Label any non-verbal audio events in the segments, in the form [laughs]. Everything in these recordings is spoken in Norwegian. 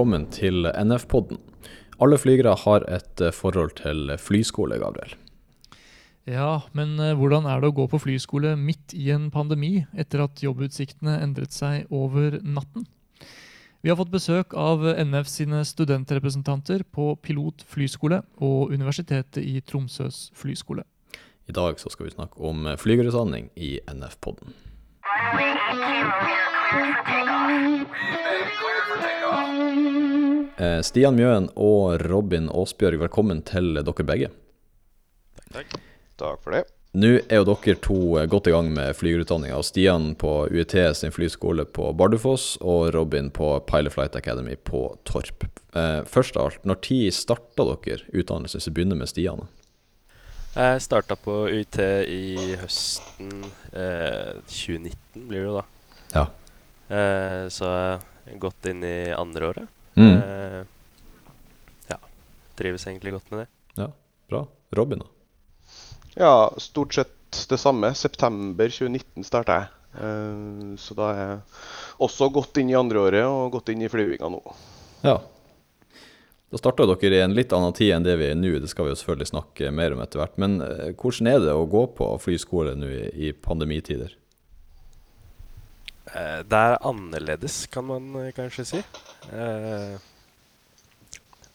Velkommen til NF-podden. Alle flygere har et eh, forhold til flyskole, Gabriel. Ja, men eh, hvordan er det å gå på flyskole midt i en pandemi, etter at jobbutsiktene endret seg over natten? Vi har fått besøk av NF sine studentrepresentanter på Pilot flyskole og Universitetet i Tromsøs flyskole. I dag så skal vi snakke om flygerutdanning i NF-podden. Runway 80 here, cleared for Stian Mjøen og Robin Aasbjørg, velkommen til dere begge. Takk Takk for det. Nå er jo dere to godt i gang med flygerutdanninga. Stian på UiT sin flyskole på Bardufoss og Robin på Pilot Flight Academy på Torp. Eh, først av alt, når tid starta dere utdannelse, så begynner med Stian? Jeg starta på UiT i høsten eh, 2019, blir det jo da. Ja. Eh, så jeg har gått inn i andre året. Mm. Eh. Trives egentlig godt med det. Ja, bra. Robin, da? Ja, stort sett det samme. September 2019 starta jeg. Eh, så da er jeg også gått inn i andre året og gått inn i flyvinga nå. Ja. Da starta dere i en litt annen tid enn det vi er nå, det skal vi jo selvfølgelig snakke mer om etter hvert. Men eh, hvordan er det å gå på flyskole nå i, pandemitider? Eh, det er annerledes, kan man kanskje si. Eh,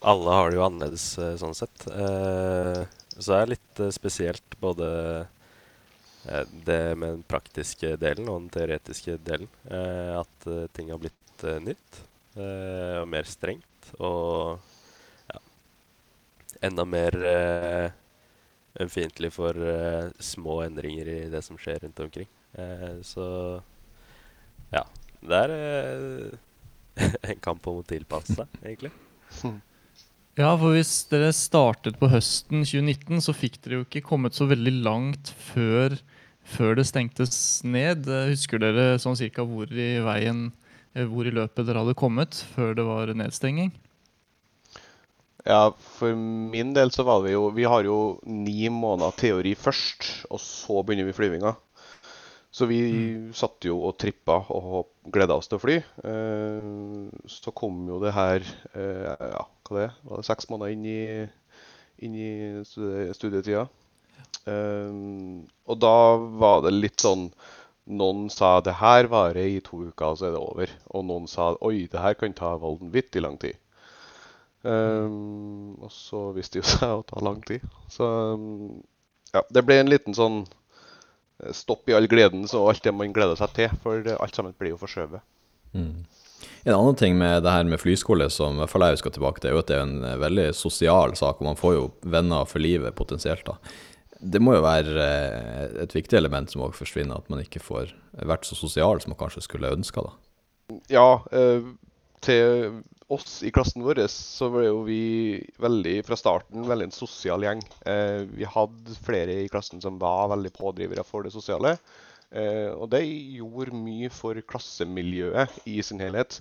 alle har det jo annerledes eh, sånn sett. så det er litt eh, spesielt både eh, det med den praktiske delen og den teoretiske delen. Eh, at eh, ting har blitt eh, nytt eh, og mer strengt. Og ja, enda mer eh, ømfintlig for eh, små endringer i det som skjer rundt omkring. Eh, så ja. Det er eh, [laughs] en kamp om å tilpasse seg, egentlig. [laughs] Ja, for hvis dere startet på høsten 2019, så fikk dere jo ikke kommet så veldig langt før, før det stengtes ned. Husker dere sånn cirka hvor i veien, eh, hvor i løpet dere hadde kommet før det var nedstenging? Ja, for min del så var vi jo Vi har jo ni måneder teori først, og så begynner vi flyvinga. Så vi satt jo og trippa og gleda oss til å fly. Eh, så kom jo det her eh, Ja, hva det? Var det seks måneder inn i, inn i studie- studietida? Um, og da var det litt sånn Noen sa det her varer i to uker, så er det over. Og noen sa oi, det her kan ta vanvittig lang tid. Um, og så viste [laughs] det seg å ta lang tid. Så ja, det ble en liten sånn eh, stopp i all gleden og alt det man gleder seg til. For alt sammen blir jo forskjøvet. Mm. En annen ting med det her med flyskole som i hvert fall jeg skal tilbake til, er jo at det er en eh, veldig sosial sak, og man får jo venner for livet potensielt. da. Det må jo være eh, et viktig element som også forsvinner, at man ikke får vært så sosial som man kanskje skulle ønska. Ja, eh, til oss i klassen vår så var jo vi veldig fra starten veldig en sosial gjeng. Vi hadde flere i klassen som var veldig pådrivere for det sosiale. Eh, og det gjorde mye for klassemiljøet i sin helhet.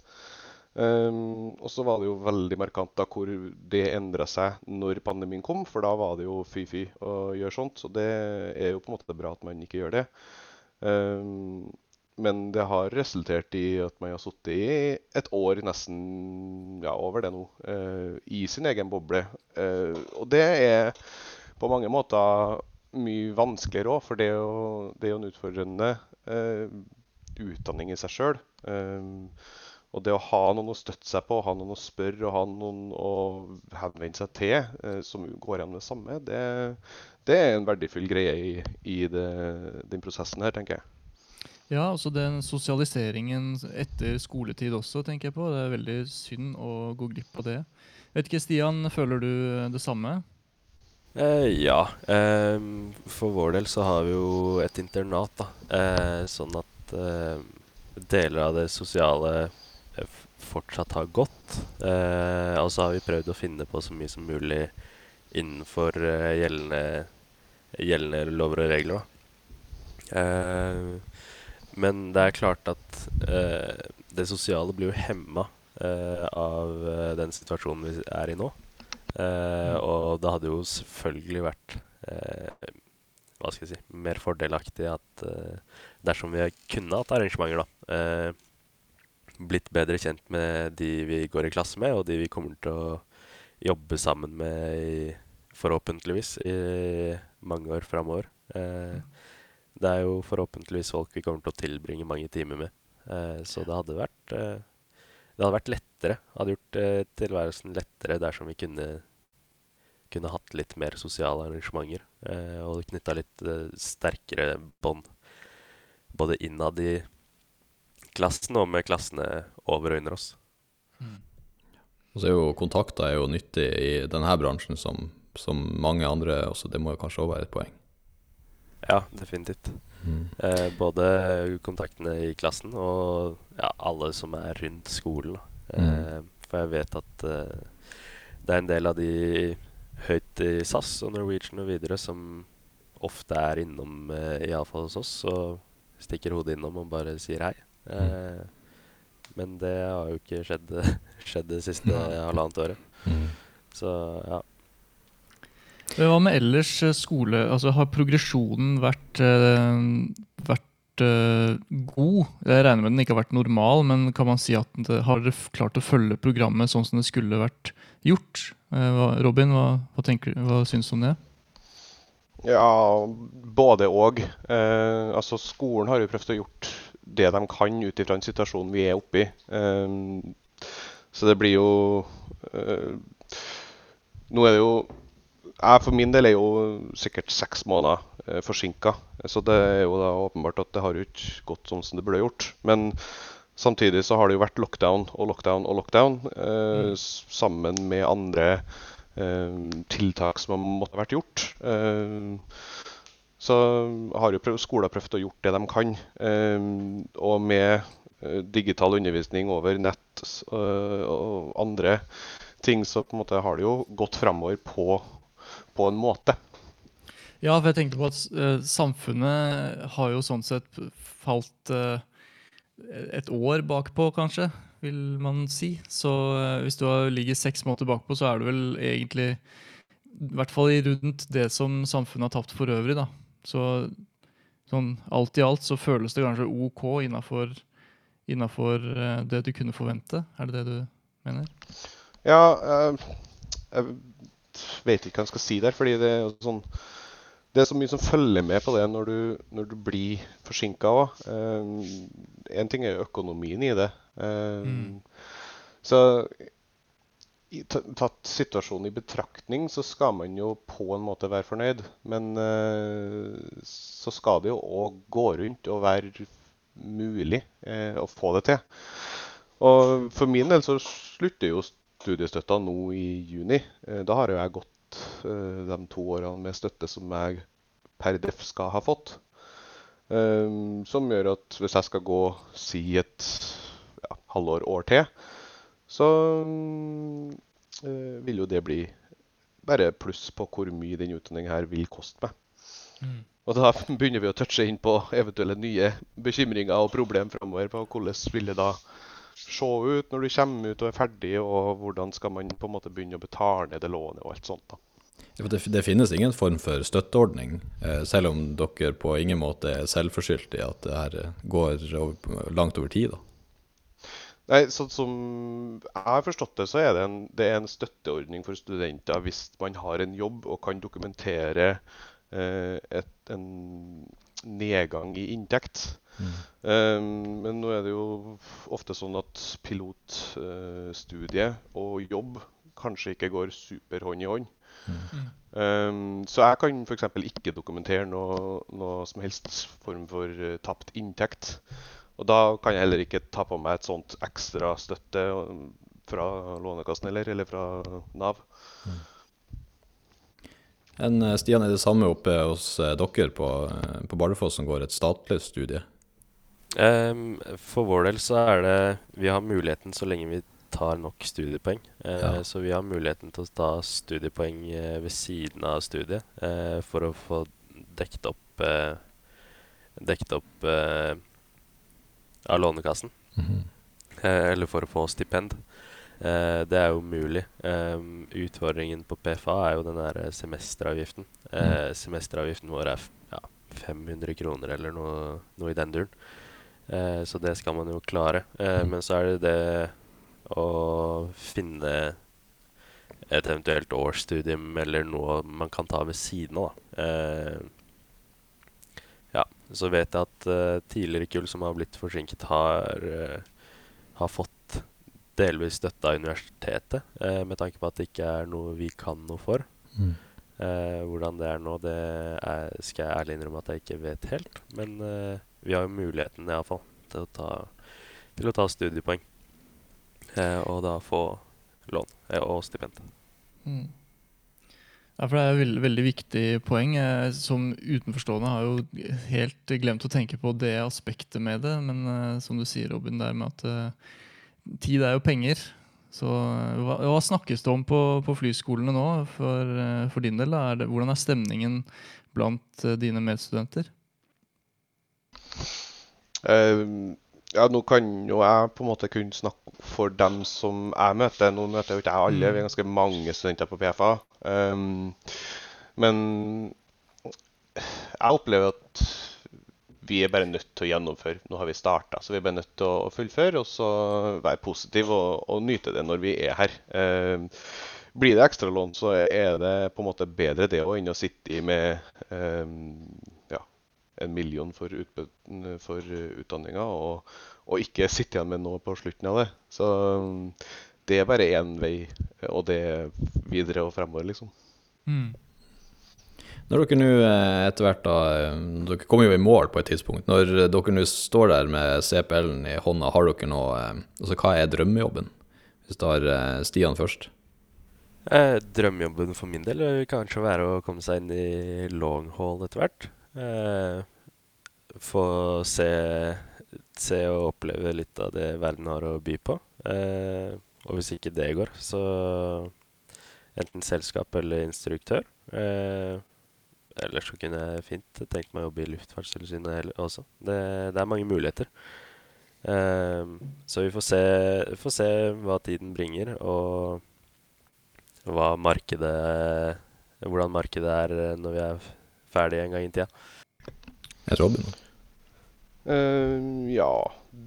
Um, og så var det jo veldig markant da hvor det endra seg når pandemien kom, for da var det jo fy-fy å gjøre sånt. Så det er jo på en måte bra at man ikke gjør det. Um, men det har resultert i at man har sittet i et år, nesten ja, over det nå, uh, i sin egen boble. Uh, og det er på mange måter mye vanskeligere òg, for det er jo, det er jo en utfordrende eh, utdanning i seg sjøl. og det å ha noen å støtte seg på, ha noen å spørre og ha noen å henvende seg til eh, som går gjennom det samme, det, det er en verdifull greie i, i det, den prosessen her, tenker jeg. Ja, altså den sosialiseringen etter skoletid også, tenker jeg på. Det er veldig synd å gå glipp av det. Vet ikke, Stian, føler du det samme? Eh, ja. Eh, for vår del så har vi jo et internat, da. Eh, sånn at eh, deler av det sosiale eh, fortsatt har gått. Eh, og så har vi prøvd å finne på så mye som mulig innenfor gjeldende, gjeldende lover og regler, da. Men det er klart at det sosiale blir jo hemma av den situasjonen vi er i nå. Eh, og det hadde jo selvfølgelig vært eh, hva skal jeg si, mer fordelaktig at eh, dersom vi kunne hatt arrangementer, da, blitt bedre kjent med de vi går i klasse med, og de vi kommer til å jobbe sammen med i, forhåpentligvis i mange år framover. Det er jo forhåpentligvis folk vi kommer til å tilbringe mange timer med. Så det hadde vært Det hadde vært lettere. Hadde gjort eh, tilværelsen lettere dersom vi kunne kunne hatt litt mer sosiale arrangementer. Eh, og knytta litt eh, sterkere bånd både innad i klassen og med klassene over og under oss. Og så er jo kontakter er jo nyttig i denne bransjen som, som mange andre også. Det må jo kanskje òg være et poeng. Ja, definitivt. Eh, både kontaktene i klassen og ja, alle som er rundt skolen. Eh, For jeg vet at eh, det er en del av de høyt i SAS og Norwegian og videre som ofte er innom, eh, iallfall hos oss, og stikker hodet innom og bare sier hei. Eh, men det har jo ikke skjedd, [laughs] skjedd det siste halvannet året. Mm. Så ja. Hva med ellers eh, skole? Altså, har progresjonen vært, eh, vært eh, god? Jeg regner med den ikke har vært normal, men kan man si at det, har dere klart å følge programmet sånn som det skulle vært gjort? Hva, Robin, hva, hva, tenker, hva syns du om det? Ja, både og. Eh, altså, skolen har jo prøvd å gjort det de kan ut ifra den situasjonen vi er oppe i. Så det blir jo Nå er det jo Jeg for min del er jo sikkert seks måneder eh, forsinka. Så det er jo da åpenbart at det har jo ikke gått sånn som det burde gjort. Men samtidig så har det jo vært lockdown og lockdown og lockdown eh, mm. sammen med andre eh, tiltak som har måttet vært gjort. Eh, så har jo prøv, prøvd å gjort det de kan. Eh, og med eh, digital undervisning over nett og andre ting, så på en måte har det jo gått framover på, på en måte. Ja, for jeg tenkte på at uh, samfunnet har jo sånn sett falt uh, et år bakpå, kanskje, vil man si. Så uh, hvis du ligger seks måneder bakpå, så er du vel egentlig i hvert fall rundt det som samfunnet har tapt for øvrig, da. Så sånn alt i alt så føles det kanskje OK innafor det du kunne forvente. Er det det du mener? Ja, eh, vet ikke hva jeg skal si der, fordi det er jo sånn Det er så mye som følger med på det når du, når du blir forsinka òg. Én ting er jo økonomien i det. Eh, Mm. Så tatt situasjonen i betraktning, så skal man jo på en måte være fornøyd. Men eh, så skal det jo òg gå rundt og være mulig eh, å få det til. Og for min del så slutter jo studiestøtta nå i juni. Eh, Da har jo jeg gått eh, de to årene med støtte som jeg per def skal ha fått. Eh, Som gjør at hvis jeg skal gå si et ja, halvår, år til, så vil jo det bli bare pluss på hvor mye den utdanningen her vil koste meg. Mm. Og da [laughs] begynner vi å touche inn på eventuelle nye bekymringer og problemer framover. På hvordan vil det da se ut når du kommer ut og er ferdig, og hvordan skal man på en måte begynne å betale ned det lånet og alt sånt. da. Det, det finnes ingen form for støtteordning, eh, selv om dere på ingen måte er selvforskyldt i at det her eh, går langt over tid. da. Nei, sånn som jeg har forstått det, så er det en, det er en støtteordning for studenter hvis man har en jobb og kan dokumentere eh, et, en nedgang i inntekt. Eh, men nå er det jo ofte sånn at pilotstudiet og jobb kanskje ikke går super hånd i hånd. Um, så jeg kan f.eks. ikke dokumentere noe, noe som helst form for uh, tapt inntekt. Og da kan jeg heller ikke ta på meg et sånt ekstra støtte um, fra Lånekassen eller, eller fra Nav. En, eh, Stian, er det samme oppe hos dere på, på Bardufoss som går et statlig studie? Ehm, for vår del så er det Vi har muligheten så lenge vi tar nok studiepoeng. Uh, Ja. Så vi har muligheten til å ta studiepoeng uh, ved siden av studiet uh, for å få dekket opp uh, Dekket opp av Lånekassen. Eh, eller for å få stipend. Det er jo mulig. Um, utfordringen på PFA er jo den derre semesteravgiften. Mm. semesteravgiften vår er f 500 kroner eller noe, noe i den duren. Eh, så det skal man jo klare. Eh, men så er det det å finne et eventuelt årsstudium eller noe man kan ta ved siden av. Eh, ja, så vet jeg at uh, tidligere kull som har blitt forsinket, har, uh, har fått delvis støtte av universitetet, med tanke på at det ikke er noe vi kan noe for. Mm. Hvordan det er nå, det er, skal jeg ærlig innrømme at jeg ikke vet helt. Men vi har jo muligheten iallfall til, å til å ta studiepoeng. Eh, og da få lån eh, og stipend. Mm. Ja, for Det er et veldig, veldig viktig poeng. Jeg, som utenforstående har jo helt glemt å tenke på det aspektet med det. Men eh, som du sier, Robin, det med at eh, tid er jo penger. Så eh, hva, hva snakkes det om på, på flyskolene nå for, eh, for din del? Er det, hvordan er stemningen blant eh, dine medstudenter? Eh, ja, nå kan jo jeg på en måte kun snakke for dem som jeg møter. Nå møter jo ikke jeg alle, vi er ganske mange studenter på PFA. Um, men jeg opplever at vi er bare nødt til å gjennomføre. Nå har vi starta, så vi er bare nødt til å fullføre og så være positive og, og nyte det når vi er her. Um, blir det ekstralån, så er det på en måte bedre det òg enn å sitte i med um, en million for, for utdanninga, og, og ikke sitte igjen med noe på slutten av det. Så um, det er bare én vei, og det er videre og fremover, liksom. Mm. Når dere nå eh, etter hvert da eh, Dere kommer jo i mål på et tidspunkt. Når dere nå står der med CPL-en i hånda, har dere noe eh, Altså, hva er drømmejobben? Hvis du tar eh, Stian først. Eh, drømmejobben for min del vil kanskje være å komme seg inn i long haul etter hvert. Eh, få se, se og oppleve litt av det verden har å by på. Eh, og hvis ikke det går, så enten selskap eller instruktør. Eh, ellers så kunne jeg fint tenkt meg å jobbe i Luftfartstilsynet også. Det, det er mange muligheter. Eh, så vi får se, får se hva tiden bringer, og markedet Hvordan markedet er eh, når vi er ferdig en gang i tida. Jeg tror Robin. Eh, ja,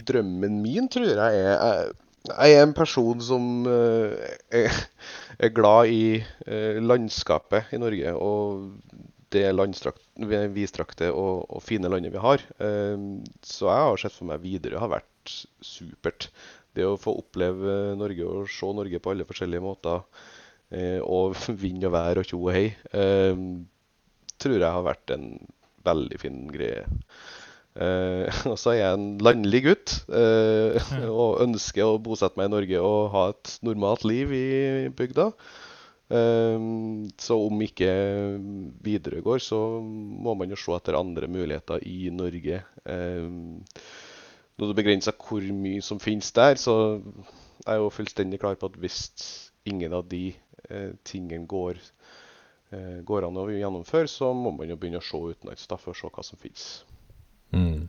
drømmen min tror jeg er Jeg, jeg er en person som uh, er, er glad i uh, landskapet i Norge og det vidstrakte og, og fine landet vi har. Uh, så jeg har sett for meg Widerøe har vært supert. Det å få oppleve Norge og se Norge på alle forskjellige måter, eh, og [laughs] vind og vær og tjo og hei, tror jeg har vært en veldig fin greie. Uh, [laughs] og så er jeg en landlig gutt uh, og ønsker å bosette meg i Norge og ha et normalt liv i bygda. Uh, så om ikke Widerøe går, så må man jo se etter andre muligheter i Norge. Når det begrenser hvor mye som finnes der, så er jeg jo fullstendig klar på at hvis ingen av de tingene går, går an å gjennomføre, så må man jo begynne å se utenlands for å se hva som finnes. Mm.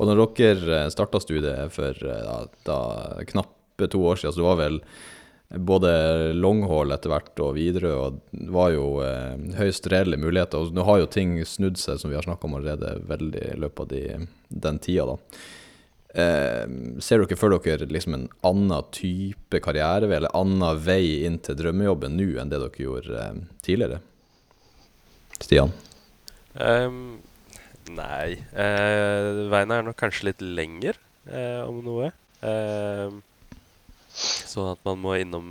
Og når dere starta studiet for eh, da, da knappe to år siden, så det var vel både longhall etter hvert og Widerøe, og det var jo eh, høyst reelle muligheter. Og nå har jo ting snudd seg, som vi har snakka om allerede, veldig i løpet av de, den tida, da. Eh, ser dere for dere liksom en annen type karrierevei, eller annen vei inn til drømmejobben nå enn det dere gjorde eh, tidligere? Stian? Um, nei eh, Veien er nok kanskje litt lenger, eh, om noe. Ehm, sånn at man må innom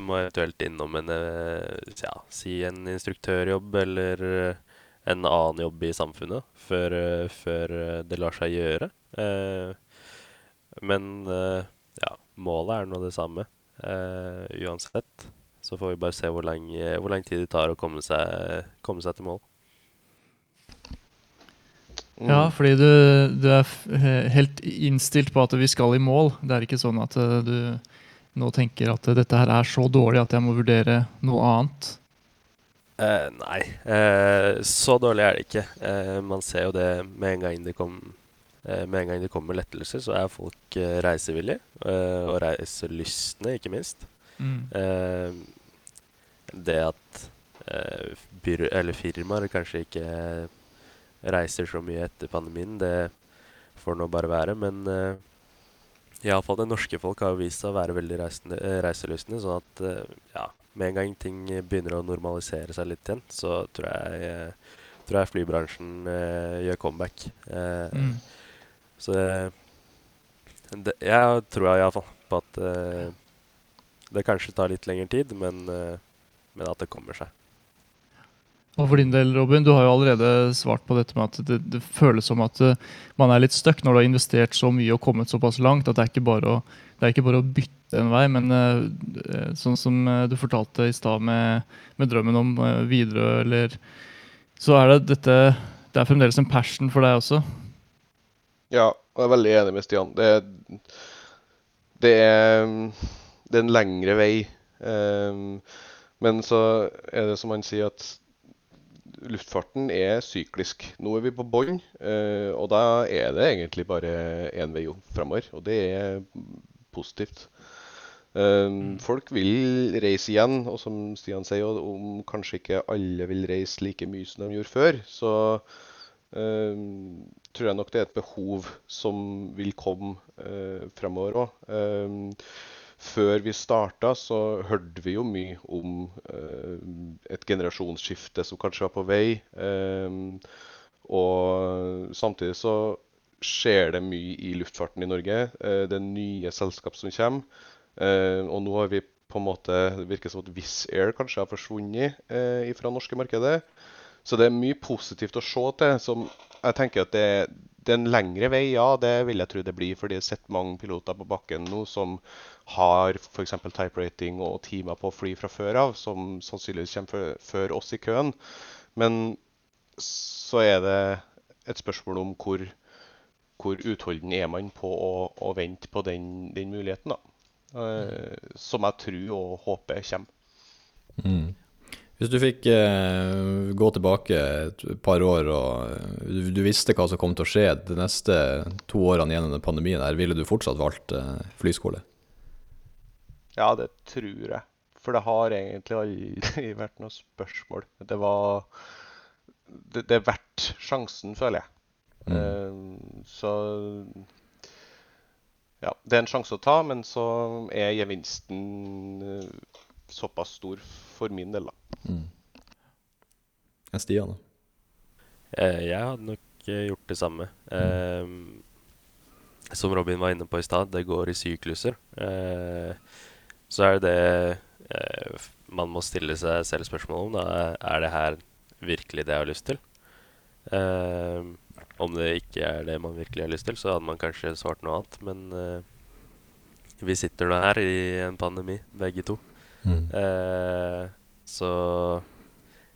Må eventuelt innom en eh, ja, si en instruktørjobb eller eh, en annen jobb i samfunnet før, før det lar seg gjøre. Eh, men eh, ja, målet er nå det samme eh, uansett. Så får vi bare se hvor lang, hvor lang tid det tar å komme seg, komme seg til mål. Mm. Ja, fordi du, du er helt innstilt på at vi skal i mål. Det er ikke sånn at eh, du nå tenker at dette her er så dårlig at jeg må vurdere noe annet. Eh, nei, eh, så dårlig er det ikke. Eh, man ser jo det med en gang det, kom, eh, med en gang det kommer lettelser, så er folk eh, reisevillige. Eh, og reiselystne, ikke minst. Mm. Eh, det at eh, eller firmaer kanskje ikke reiser så mye etter pandemien. Det får nå bare være. Men iallfall det norske folk har vist seg å være veldig reisende, eh, reiselystne. Sånn at eh, ja, med en gang ting begynner å normalisere seg litt igjen, så tror jeg, eh, tror jeg flybransjen eh, gjør comeback. Eh, Mm. Så det, det, jeg tror iallfall på at eh, det kanskje tar litt lengre tid, men, eh, men at det kommer seg. Og for din del, Robin, du har jo allerede svart på dette med at det, det føles som at eh, man er litt stuck når du har investert så mye og kommet såpass langt at det er ikke bare å, ikke bare å bytte en vei, men eh, eh, sånn som eh, du fortalte i stad med, med drømmen om Widerøe, eller Så er det dette Det er fremdeles en passion for deg også. Ja, og jeg er veldig enig med Stian. Det, det, er, det er en lengre vei. Ehm, men så er det som han sier, at luftfarten er syklisk. Nå er vi på bånn, eh, og da er det egentlig bare én vei framover. Og det er positivt. Ehm, folk vil reise igjen, og som Stian sier, om kanskje ikke alle vil reise like mye som de gjorde før, så tror jeg nok det er et behov som vil komme uh, fremover òg. før vi starta, så hørte vi jo mye om eh, et generasjonsskifte som kanskje var på vei. Ehm, og samtidig så skjer det mye i luftfarten i Norge. Eh, det er nye selskap som kommer. Eh, og nå har vi på en måte Det virker som at Wizz Air kanskje har forsvunnet eh, fra norske markedet. Så det er mye positivt å se til. Som jeg tenker at det, det er en lengre vei, ja, det vil jeg tro det blir. fordi jeg har sett mange piloter på bakken nå som har f.eks. type rating og timer på å fly fra før av, som sannsynligvis kommer før, oss i køen. Men så er det et spørsmål om hvor, hvor utholden er man på å, å vente på den, den muligheten, da. Eh, som jeg tror og håper kommer. Mm. Hvis du fikk eh, gå tilbake et par år og eh, du, du visste hva som kom til å skje de neste to årene gjennom den pandemien, her, ville du fortsatt valgt eh, flyskole? Ja, det tror jeg. For det har egentlig aldri [laughs] vært noe spørsmål. Det var Det, det er verdt sjansen, føler jeg. Eh, så Ja, det er en sjanse å ta, men så er gevinsten eh, såpass stor for min del, da. En Stian, da? Eh, jeg hadde nok eh, gjort det samme. Eh, som Robin var inne på i stad, det går i sykluser. Eh, så er det det eh, man må stille seg selv spørsmål om. Da. Er det her virkelig det jeg har lyst til? Om det ikke er det man virkelig har lyst til, så hadde man kanskje svart noe annet. Men vi sitter nå her i en pandemi, begge to. Eh, så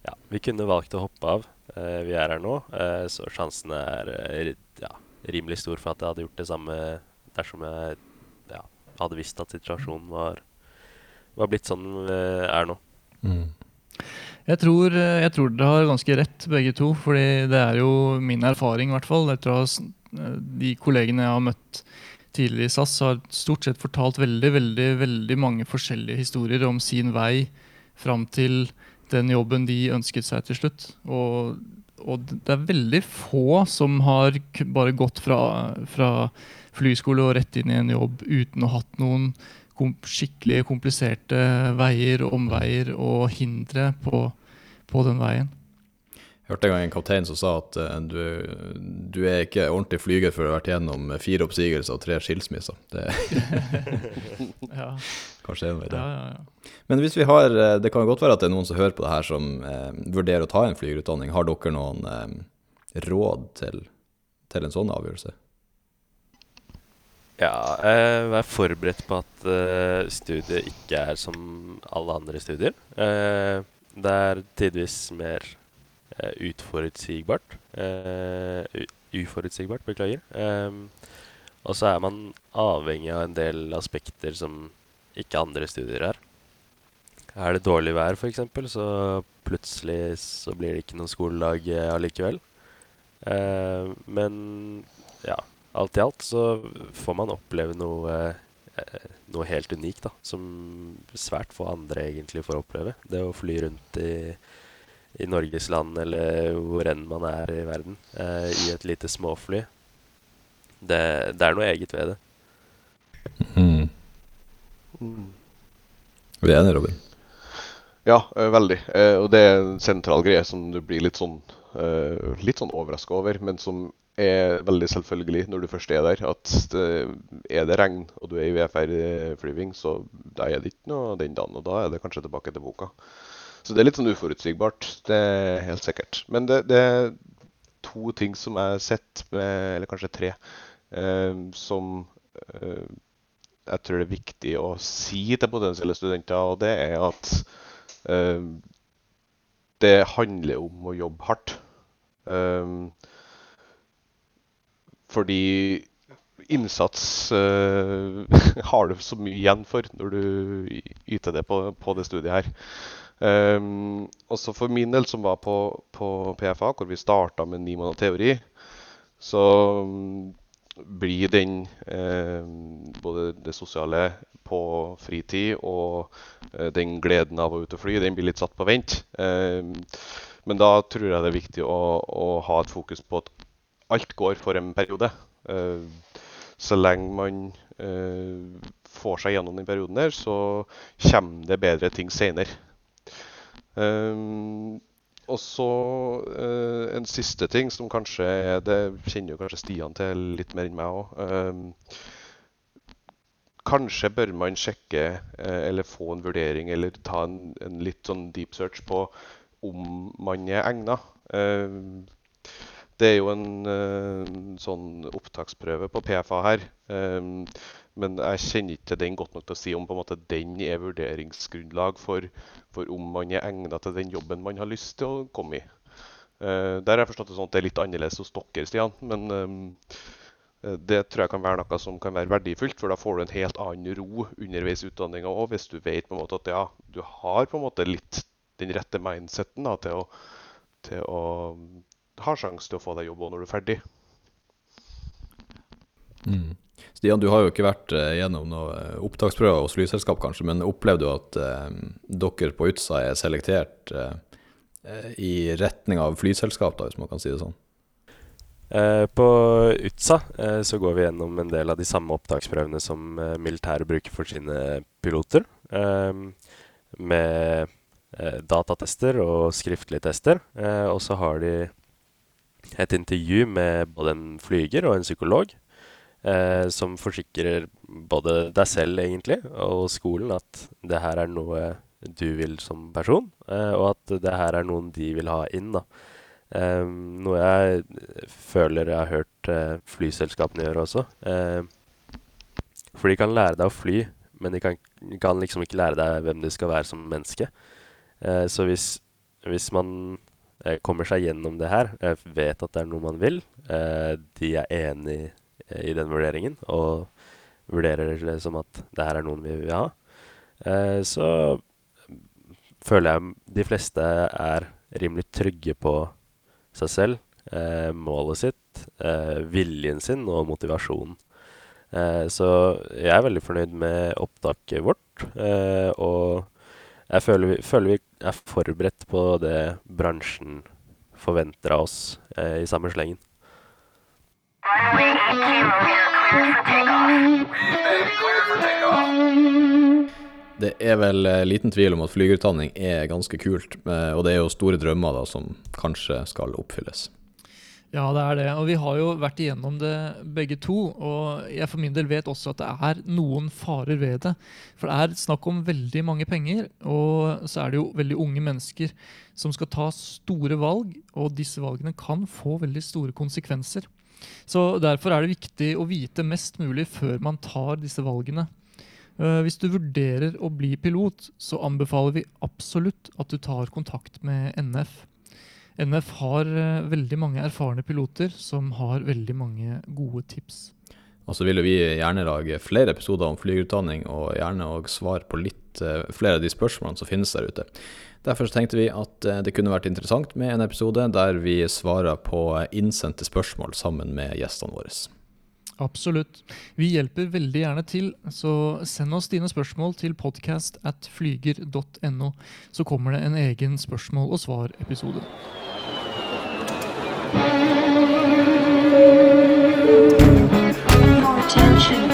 ja, vi kunne valgt å hoppe av. Eh, vi er her nå, eh, så sjansene er eh, ja, rimelig stor for at jeg hadde gjort det samme dersom jeg ja, hadde visst at situasjonen var, var blitt sånn den er nå. Jeg tror, jeg tror dere har ganske rett, begge to. fordi det er jo min erfaring, i hvert fall. Etter eh, de kollegene jeg har møtt tidligere i SAS, har stort sett fortalt veldig, veldig, veldig mange forskjellige historier om sin vei fram til den jobben de ønsket seg til slutt. Og, og det er veldig få som har bare gått fra, fra flyskole og rett inn i en jobb uten å ha hatt noen kom skikkelig kompliserte veier omveier og hindre på, på den veien. Jeg hørte en gang en kaptein som sa at uh, du, du er ikke ordentlig flyger før du har vært gjennom fire oppsigelser og tre skilsmisser. Det [laughs] Ja, kanskje en vei det. ja, ja, ja. Men hvis vi har, eh, det kan godt være at det er noen som hører på det her som eh, vurderer å ta en flygerutdanning. Har dere noen eh, råd til, til en sånn avgjørelse? Ja, eh, vær forberedt på at eh, studiet ikke er som alle andre studier. Eh, det er tidvis mer eh, utforutsigbart. Eh, uforutsigbart, beklager. Eh, og så er man avhengig av en del aspekter som ikke andre studier er. Er det dårlig vær, f.eks., så plutselig så blir det ikke noen skoledag eh, allikevel. Eh, men ja, alt i alt så får man oppleve noe, eh, noe helt unikt, da. Som svært få andre egentlig får oppleve. Det å fly rundt i, i Norges land eller hvor enn man er i verden, eh, i et lite småfly. Det, det er noe eget ved det. Mm. Vi er enige, Robin. Ja, eh, veldig. Eh, og det er en sentral greie som du blir litt sånn, eh, litt sånn overraska over, men som er veldig selvfølgelig når du først er der. At det, er det regn og du er i VFR-flyving, så da er det ikke noe den dagen. Og da er det kanskje tilbake til boka. Så det er litt sånn uforutsigbart. Det er helt sikkert. Men det, det er to ting som jeg har sett, eller kanskje tre, eh, som eh, jeg tror det er viktig å si til potensielle studenter. Og det er at eh, det handler om å jobbe hardt. Um, fordi innsats uh, [laughs] har du så mye igjen for når du yter det på, på det studiet her. Um, også for min del, som var på, på PFA, hvor vi starta med ni måneder teori, så um, blir den eh, både det sosiale på fritid og eh, den gleden av å ut og fly, den blir litt satt på vent. Um, men da tror jeg det er viktig å, å ha et fokus på at alt går for en periode. Eh, så lenge man eh, får seg gjennom den perioden der, så kommer det bedre ting senere. Um, og så uh, en siste ting som kanskje er Det kjenner jo kanskje Stian til litt mer enn meg òg. kanskje bør man sjekke uh, eller få en vurdering eller ta en, en litt sånn deep search på om man er egna. Det er jo en eh, sånn opptaksprøve på PFA her. Um, men jeg kjenner ikke til den godt nok til å si om måte den er vurderingsgrunnlag for, for om man er egnet til den jobben man har lyst til å komme i. Eh, der har jeg forstått det sånn at det er litt annerledes hos dere, Stian. Men um, eh, det tror jeg kan være noe som kan være verdifullt, for da får du en helt annen ro underveis i utdanninga òg, hvis du vet på en måte at ja, du har på en måte litt den rette mindseten da, til å, til å ha sjanse til å få deg jobb òg når du er ferdig. Mm. Stian, du har jo ikke vært eh, gjennom noe eh, opptaksprøver hos flyselskap, kanskje, men opplevde du at eh, dere på Utsa er selektert eh, eh, i retning av flyselskap, da, hvis man kan si det sånn? Eh, på UTSA så går vi gjennom en del av de samme opptaksprøvene som militæret bruker for sine piloter. med eh, datatester og skriftlige tester. Eh, og så har de et intervju med både en flyger og en psykolog. Eh, som forsikrer både deg selv egentlig og skolen at det her er noe du vil som person, eh, og at det her er noen de vil ha inn. da. Eh, noe jeg føler jeg har hørt eh, flyselskapene gjøre også. Eh, for de kan lære deg å fly, men de kan, kan liksom ikke lære deg hvem du skal være som menneske. Eh, så hvis, hvis man kommer seg gjennom det her, eh, vet at det er noe man vil, eh, de er enig eh, i den vurderingen og vurderer det som at det her er noen vi vil ha, eh, så føler jeg de fleste er rimelig trygge på seg selv, eh, målet sitt, eh, viljen sin og motivasjonen. Eh, så jeg er veldig fornøyd med opptaket vårt, eh, og jeg føler vi, føler vi er forberedt på det bransjen forventer av oss eh, i samme slengen. Runway 80, we are cleared for takeoff. Cleared for takeoff. Det er vel eh, liten tvil om at flygerutdanning er ganske kult, eh, og det er jo store drømmer da som kanskje skal oppfylles. Ja, det er det. Og vi har jo vært igjennom det begge to. Og jeg for min del vet også at det er noen farer ved det. For det er snakk om veldig mange penger, og så er det jo veldig unge mennesker som skal ta store valg, og disse valgene kan få veldig store konsekvenser. Så derfor er det viktig å vite mest mulig før man tar disse valgene. Eh, Hvis du vurderer å bli pilot, så anbefaler vi absolutt at du tar kontakt med NF. NF har eh, veldig mange erfarne piloter som har veldig mange gode tips. Og så vil vi gjerne lage flere episoder om flygerutdanning, og gjerne òg svar på litt eh, flere av de spørsmålene som finnes der ute. Derfor tenkte vi at eh, det kunne vært interessant med en episode der vi svarer på innsendte spørsmål sammen med gjestene våre. Absolutt. Vi hjelper veldig gjerne til, så send oss dine spørsmål til podcast at flyger.no, så kommer det en egen spørsmål og svar-episode. Attention.